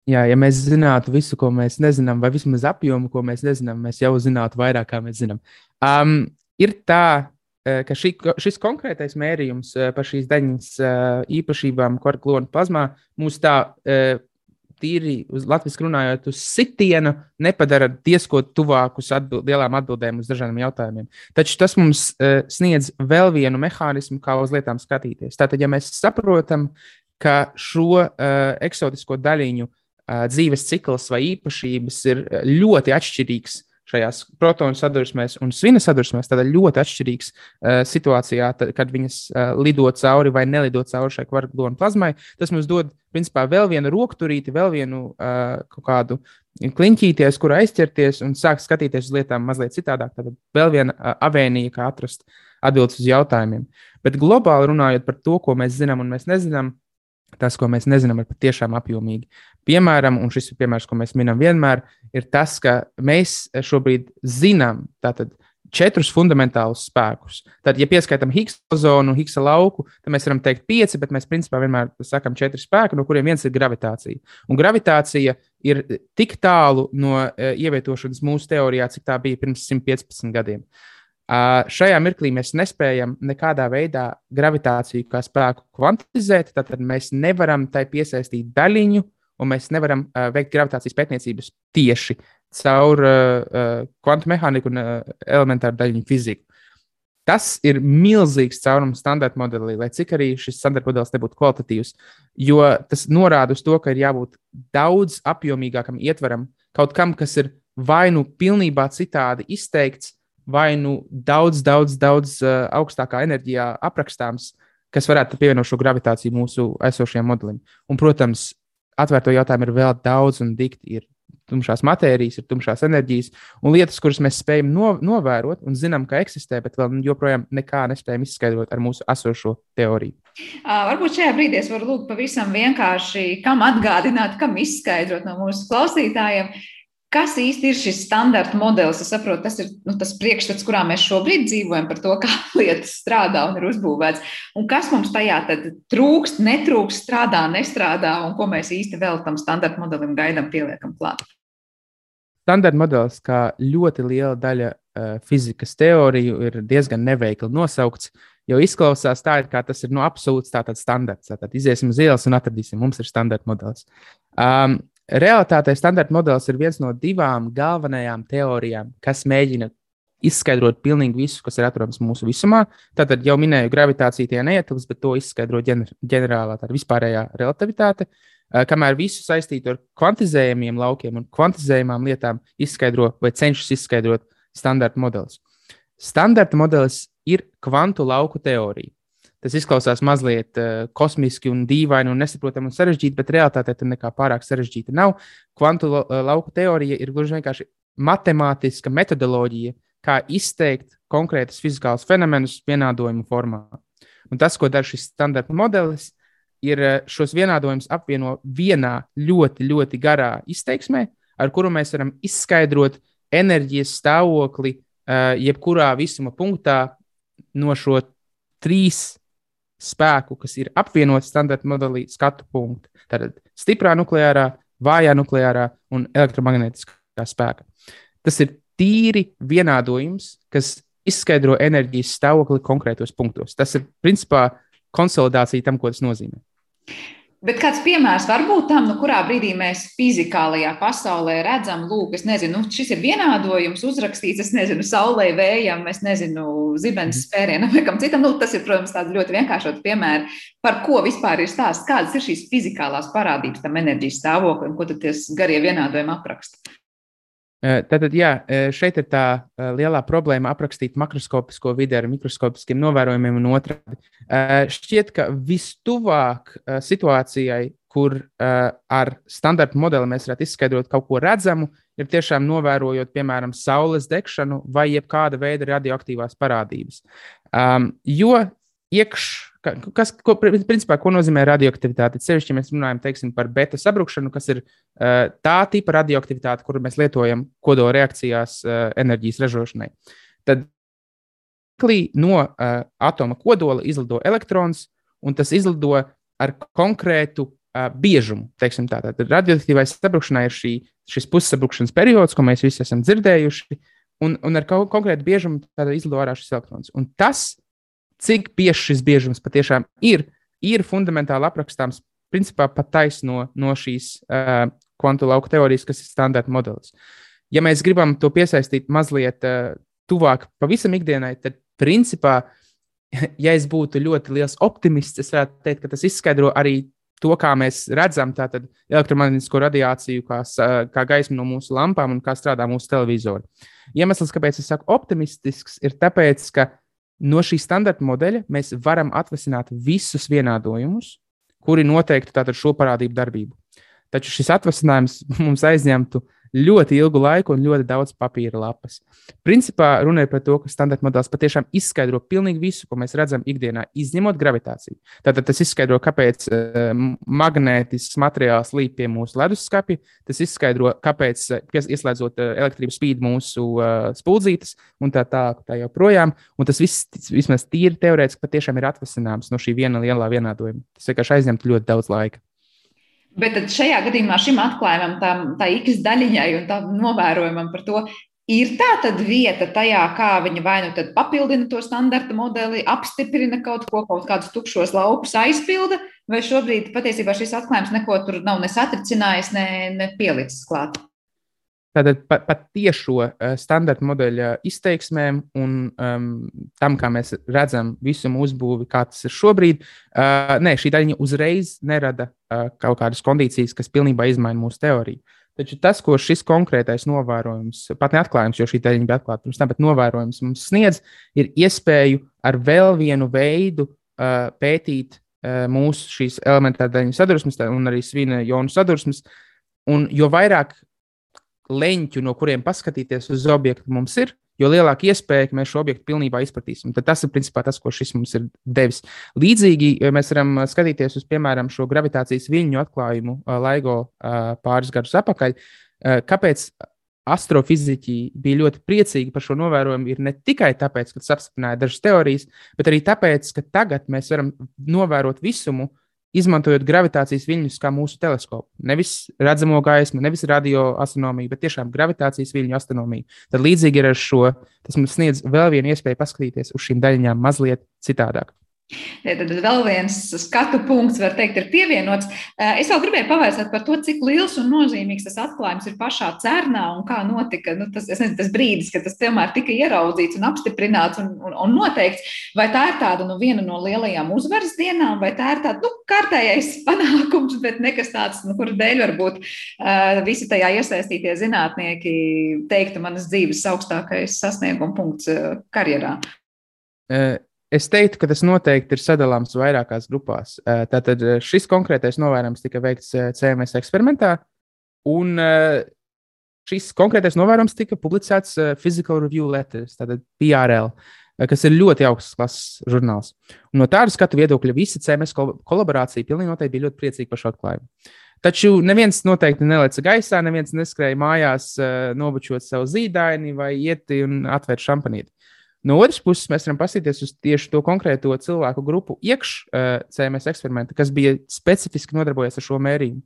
Jā, ja mēs zinātu visu, ko mēs nezinām, vai vismaz apjomu, ko mēs nezinām, mēs jau zinātu vairāk, kā mēs zinām. Um, ir tā, ka šī, šis konkrētais mērījums eh, par šīs daļas eh, īpašībām, korklona plazmā, mūs tā tīri uz latviešu runājot, uz sitienu nepadara diezko tuvākus atbild, lielām atbildēm uz dažādiem jautājumiem. Taču tas mums uh, sniedz vēl vienu mehānismu, kā uz lietām skatīties. Tātad, ja mēs saprotam, ka šo uh, eksotisko daļiņu uh, dzīves cikls vai īpašības ir ļoti atšķirīgs šajās protonu sadursmēs un svina sadursmēs, tad ļoti atšķirīgs uh, situācijā, tad, kad viņas uh, lido cauri vai nelido cauri šai kvarklonu plazmai. Tas mums dod, principā, vēl vienu rokturīti, vēl vienu uh, kādu kliņķīties, kur aizķerties un sākt skatīties uz lietām mazliet citādāk. Tad vēl viena uh, avēnija, kā atrast atbildes uz jautājumiem. Bet globāli runājot par to, ko mēs zinām un mēs nezinām, tas, ko mēs nezinām, ir patiešām apjomīgi. Piemēram, un šis ir piemērs, ko mēs minam vienmēr, ir tas, ka mēs šobrīd zinām tātad, četrus fundamentālus spēkus. Tad, ja pieskaitām Higgs zonu un Higgs lauku, tad mēs varam teikt pieci, bet mēs principā vienmēr sakām četri spēki, no kuriem viens ir gravitācija. Un gravitācija ir tik tālu no uh, ievietošanas mūsu teorijā, cik tā bija pirms 115 gadiem. Uh, šajā mirklī mēs nespējam nekādā veidā gravitāciju kā spēku kvantizēt, tad mēs nevaram tai piesaistīt daļiņu, un mēs nevaram uh, veikt gravitācijas pētniecības tieši caur uh, kvantu mehāniku un uh, elementāru daļiņu fiziku. Tas ir milzīgs caurums standarta modelī, lai cik arī šis standarta modelis nebūtu kvalitatīvs, jo tas norāda uz to, ka ir jābūt daudz apjomīgākam ietveram, kaut kam, kas ir vai nu pilnībā citādi izteikts, vai nu daudz, daudz, daudz uh, augstākā enerģijā aprakstāms, kas varētu pievienot šo gravitāciju mūsu esošajam modelim. Un, protams, atvērto jautājumu ir vēl daudz un dikti. Ir tumšās matērijas, ir tumšās enerģijas un lietas, kuras mēs spējam no, novērot un zinām, ka eksistē, bet vēl joprojām nekā nespējam izskaidrot ar mūsu esošo teoriju. Varbūt šajā brīdī es varu lūgt pavisam vienkārši, kam atgādināt, kam izskaidrot no mūsu klausītājiem, Kas īsti ir šis standarta modelis? Es saprotu, tas ir nu, tas priekšstats, kurā mēs šobrīd dzīvojam, par to, kā lietas strādā un ir uzbūvēts. Un kas mums tajā trūkst, netrūkst, strādā, nestrādā, un ko mēs īsti vēl tam standarta modelim gaidām, pieliekam klāt? Standarta modelis, kā ļoti liela daļa uh, fizikas teoriju, ir diezgan neveikli nosaukts. Jo izklausās tā, kā tas ir no absolūts standarts. Tātad iziesim uz ielas un atradīsim, mums ir standarta modelis. Um, Realtātē standarta modelis ir viens no divām galvenajām teorijām, kas mēģina izskaidrot pilnīgi visu, kas ir atrodams mūsu visumā. Tātad jau minēju, gravitācija tie neietilpst, bet to izskaidro ģener ģenerālā, tā vispārējā relativitāte. kamēr visu saistītu ar kvantizējumiem laukiem un kvantizējumām lietām izskaidro vai cenšas izskaidrot standarta modelis. Standarta modelis ir kvantu lauku teorija. Tas izklausās mazliet uh, kosmiski un dīvaini un nesaprotami un sarežģīti, bet realtātē tam nekā pārāk sarežģīta nav. Kvantu lauku teorija ir gluži vienkārši matemātiska metodoloģija, kā izteikt konkrētus fiziskālus fenomenus vienādojumu formā. Un tas, ko dara šis standarta modelis, ir šos vienādojumus apvieno vienā ļoti, ļoti garā izteiksmē, ar kuru mēs varam izskaidrot enerģijas stāvokli jebkurā visuma punktā no šo trīs spēku, kas ir apvienots standarta modelī, skatu punktu. Tātad stiprā nukleārā, vājā nukleārā un elektromagnētiskā spēka. Tas ir tīri vienādojums, kas izskaidro enerģijas stāvokli konkrētos punktos. Tas ir principā konsolidācija tam, ko tas nozīmē. Bet kāds piemērs var būt tam, nu, kurā brīdī mēs fizikālajā pasaulē redzam, lūk, es nezinu, nu, šis ir vienādojums uzrakstīts, es nezinu, saulē, vējam, es nezinu, zibens mhm. spērienam vai kam citam. Nu, tas ir, protams, tāds ļoti vienkāršots piemērs, par ko vispār ir stāsts, kādas ir šīs fizikālās parādības tam enerģijas stāvoklim, ko tad tie garie vienādojumi apraksta. Tātad, jā, šeit ir tā lielā problēma aprakstīt makroskopisko vidi ar mikroskopiskiem novērojumiem un otrādi. Šķiet, ka vistuvāk situācijai, kur ar standarta modeli mēs varētu izskaidrot kaut ko redzamu, ir tiešām novērojot, piemēram, saules degšanu vai jebkāda veida radioaktīvās parādības. Jo iekš, kas, ko, principā, ko nozīmē radioaktivitāte? Sevišķi, ja mēs runājam teiksim, par beta sabrukšanu, kas ir uh, tā tipa radioaktivitāte, kuru mēs lietojam kodola reakcijās uh, enerģijas ražošanai. Tad no uh, atoma kodola izlido elektrons, un tas izlido ar konkrētu uh, biežumu. Tad radioaktīvai sabrukšanai ir šī, šis pussabrukšanas periods, ko mēs visi esam dzirdējuši, un, un ar konkrētu biežumu izlido ārā šis elektrons. Un tas cik bieži šis biežums patiešām ir, ir fundamentāli aprakstāms principā pat taisno no šīs uh, kvantu lauka teorijas, kas ir standarta modelis. Ja mēs gribam to piesaistīt mazliet uh, tuvāk pavisam ikdienai, tad principā, ja es būtu ļoti liels optimists, es varētu teikt, ka tas izskaidro arī to, kā mēs redzam elektromagnētisko radiāciju, kā, kā gaismu no mūsu lampām un kā strādā mūsu televizori. Iemesls, kāpēc es saku optimistisks, ir tas, ka no šī standarta modeļa mēs varam atvasināt visus vienādojumus, kuri noteiktu šo parādību darbību. Taču šis atvasinājums mums aizņemtu ļoti ilgu laiku un ļoti daudz papīra lapas. Principā runa ir par to, ka standarta modelis patiešām izskaidro pilnīgi visu, ko mēs redzam ikdienā, izņemot gravitāciju. Tātad tas izskaidro, kāpēc uh, magnētisks materiāls līp pie mūsu leduskapja, tas izskaidro, kāpēc, uh, ieslēdzot uh, elektrības spīd mūsu uh, spuldzītes un tā tālāk, tā joprojām. Un tas viss, vismaz tīri teorētiski, patiešām ir atvasināms no šī viena lielā vienādojuma. Tas vienkārši aizņemtu ļoti daudz laika. Bet šajā gadījumā šim atklājumam, tam, tā X daļiņai un tam novērojumam par to, ir tā tad vieta tajā, kā viņi vai nu papildina to standarta modeli, apstiprina kaut ko, kaut kādus tukšos laupus aizpilda, vai šobrīd patiesībā šis atklājums neko tur nav ne satricinājis, ne, ne pielicis klāt. Tātad pat pa tiešo uh, standarta modeļa izteiksmēm un um, tam, kā mēs redzam visu mūsu būvi, kā tas ir šobrīd, uh, nē, šī daļa uzreiz nerada uh, kaut kādas kondīcijas, kas pilnībā izmaina mūsu teoriju. Taču tas, ko šis konkrētais novērojums, pat neatklājums, jo šī daļa bija atklāta pirms tam, bet novērojums mums sniedz, ir iespēju ar vēl vienu veidu uh, pētīt uh, mūsu šīs elementāra daļu sadursmes un arī svina jonu sadursmes. Un jo vairāk leņķu, no kuriem paskatīties uz objektu mums ir, jo lielāka iespēja, ka mēs šo objektu pilnībā izpratīsim. Tad tas ir principā tas, ko šis mums ir devis. Līdzīgi mēs varam skatīties uz, piemēram, šo gravitācijas viļņu atklājumu LIGO pāris gadus atpakaļ. Kāpēc astrofiziķi bija ļoti priecīgi par šo novērojumu, ir ne tikai tāpēc, ka tas apstiprināja dažas teorijas, bet arī tāpēc, ka tagad mēs varam novērot visumu izmantojot gravitācijas viļņus kā mūsu teleskopu. Nevis redzamo gaismu, nevis radioastronomiju, bet tiešām gravitācijas viļņu astronomiju. Tad līdzīgi ir ar šo, tas mums sniedz vēl vienu iespēju paskatīties uz šīm daļiņām mazliet citādāk. Tad vēl viens skatu punkts, var teikt, ir pievienots. Es vēl gribēju pavaicāt par to, cik liels un nozīmīgs tas atklājums ir pašā cernā un kā notika nu, tas, nezinu, tas brīdis, kad tas tomēr tika ieraudzīts un apstiprināts un, un, un noteikts. Vai tā ir tāda nu, viena no lielajām uzvaras dienām, vai tā ir tāda nu, kārtējais panākums, bet nekas tāds, nu, kura dēļ varbūt uh, visi tajā iesaistītie zinātnieki teiktu manas dzīves augstākais sasnieguma punkts uh, karjerā? Uh Es teiktu, ka tas noteikti ir sadalāms vairākās grupās. Tātad šis konkrētais novērojums tika veikts CMS eksperimentā, un šis konkrētais novērojums tika publicēts Physical Review Letters, tātad PRL, kas ir ļoti augsts klases žurnāls. Un no tāda skatu viedokļa visa CMS kolaborācija pilnīgi noteikti bija ļoti priecīga par šo atklājumu. Taču neviens noteikti neleca gaisā, neviens neskrēja mājās, nobučot savu zīdaini vai ieti un atvērt šampanīti. No otras puses, mēs varam paskatīties uz tieši to konkrēto cilvēku grupu iekš uh, eh, CMS eksperimenta, kas bija specifiski nodarbojies ar šo mērījumu.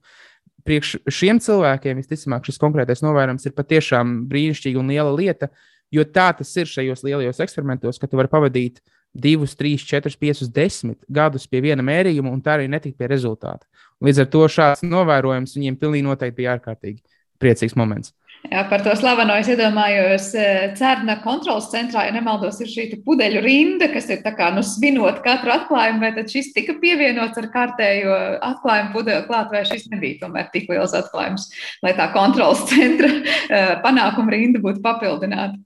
Priekš šiem cilvēkiem, visticamāk, šis konkrētais novērojums ir patiešām brīnišķīga un liela lieta, jo tā tas ir šajos lielajos eksperimentos, ka tu vari pavadīt divus, trīs, četrus, piecus, desmit gadus pie viena mērījuma un tā arī netikt pie rezultāta. Līdz ar to šāds novērojums viņiem pilnīgi noteikti bija ārkārtīgi priecīgs moments. Jā, par to slaveno es iedomājos eh, Cerna kontrolas centrā, ja nemaldos, ir šī pudeļu rinda, kas ir kā, nu, svinot katru atklājumu, vai tad šis tika pievienots ar kārtējo atklājumu pudeli klāt, vai šis nebija tomēr tik liels atklājums, lai tā kontrolas centra eh, panākuma rinda būtu papildināta.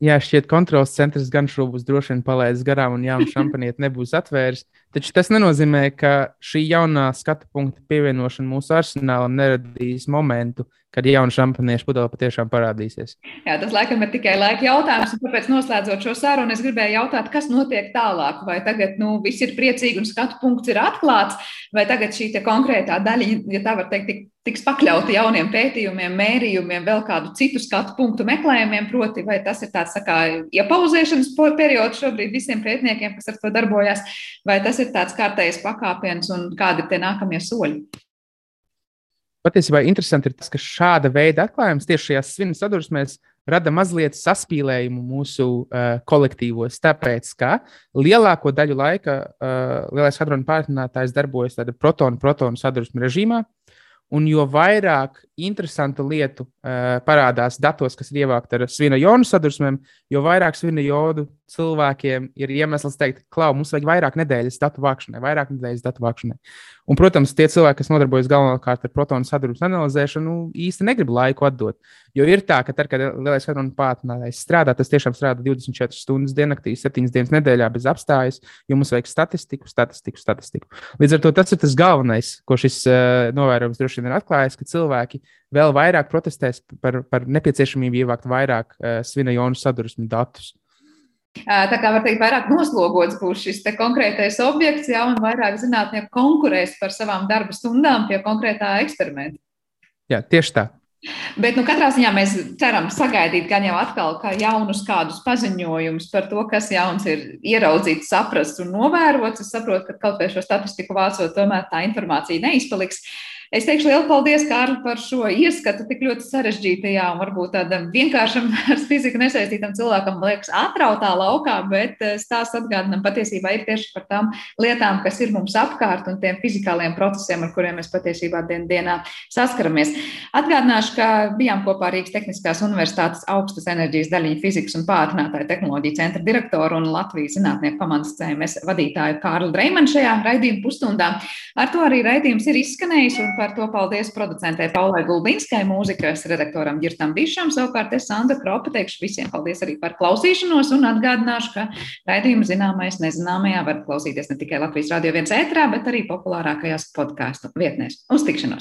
Jā, šķiet, kontrols centrs gan šo būs droši vien palaidis garām, un jaunu šampanieti nebūs atvēris. Taču tas nenozīmē, ka šī jaunā skatu punkta pievienošana mūsu arsenālam neradīs momentu, kad jauna šampaniešu pudele patiešām parādīsies. Jā, tas laikam ir tikai laika jautājums. Tāpēc, noslēdzot šo sarunu, es gribēju jautāt, kas notiek tālāk. Vai tagad nu, viss ir priecīgi un skatu punkts ir atklāts, vai tagad šī konkrētā daļa, ja tā var teikt, tik, tiks pakļauta jauniem pētījumiem, mērījumiem, vēl kādu citu skatu punktu meklējumiem, proti, vai tas ir tāds tā kā iepauzēšanas periods šobrīd visiem pētniekiem, kas ar to darbojas, vai tas ir tāds kārtējs pakāpiens un kādi ir tie nākamie soļi? Patiesībā interesanti ir tas, ka šāda veida atklājums tieši šajās svinu sadursmēs rada mazliet saspīlējumu mūsu uh, kolektīvos. Tāpēc, ka lielāko daļu laika uh, lielais hadronu pārtinātājs darbojas tādā protonu-protonu sadursmu režīmā. Un jo vairāk interesantu lietu uh, parādās datos, kas ir ievākti ar svina jonu sadursmēm, jo vairāk svina jodu cilvēkiem ir iemesls teikt, klau, mums vajag vairāk nedēļas datu vākšanai, vairāk nedēļas datu vākšanai. Un, protams, tie cilvēki, kas nodarbojas galvenokārt ar protonu sadursmes analizēšanu, īsti negrib laiku atdot. Jo ir tā, ka, tad, kad lielais hadronu pātrinātājs strādā, tas tiešām strādā 24 stundas diennaktī, 7 dienas nedēļā bez apstājas, jo mums vajag statistiku, statistiku, statistiku. Līdz ar to tas ir tas galvenais, ko šis uh, novērojums droši vien ir atklājis, ka cilvēki vēl vairāk protestēs par, par nepieciešamību ievākt vairāk uh, svina jonu sadursmu datus. Tā kā var teikt, vairāk noslogots būs šis konkrētais objekts, ja un vairāk zinātnieku konkurēs par savām darba stundām pie konkrētā eksperimenta. Jā, tieši tā. Bet nu, katrā ziņā mēs ceram sagaidīt gan jau atkal kā jaunus kādus paziņojumus par to, kas jauns ir ieraudzīts, saprasts un novērots. Es saprotu, ka kaut vai šo statistiku vācot, tomēr tā informācija neizpaliks. Es teikšu lielu paldies, Kārli, par šo ieskatu tik ļoti sarežģītajā un varbūt tādam vienkāršam ar fiziku nesaistītam cilvēkam, liekas, atrautā laukā, bet eh, stāsts atgādinam patiesībā ir tieši par tām lietām, kas ir mums apkārt un tiem fizikāliem procesiem, ar kuriem mēs patiesībā dien dienā saskaramies. Atgādināšu, ka bijām kopā Rīgas Tehniskās Universitātes augstas enerģijas daļiņu fizikas un pātrinātāju tehnoloģiju centra direktoru un Latvijas zinātnieku komandas CMS vadītāju Kārlu Dreimanu šajā raidījuma pusstundā. Ar to arī raidījums ir izskanējis. Par to paldies producentei Paulai Gulbinskai, mūzikas redaktoram Girtam Bišam. Savukārt es Sandra Kropa teikšu visiem paldies arī par klausīšanos un atgādināšu, ka raidījumu zināmais nezināmajā var klausīties ne tikai Latvijas radio viens ētrā, bet arī populārākajās podkāstu vietnēs. Uz tikšanos!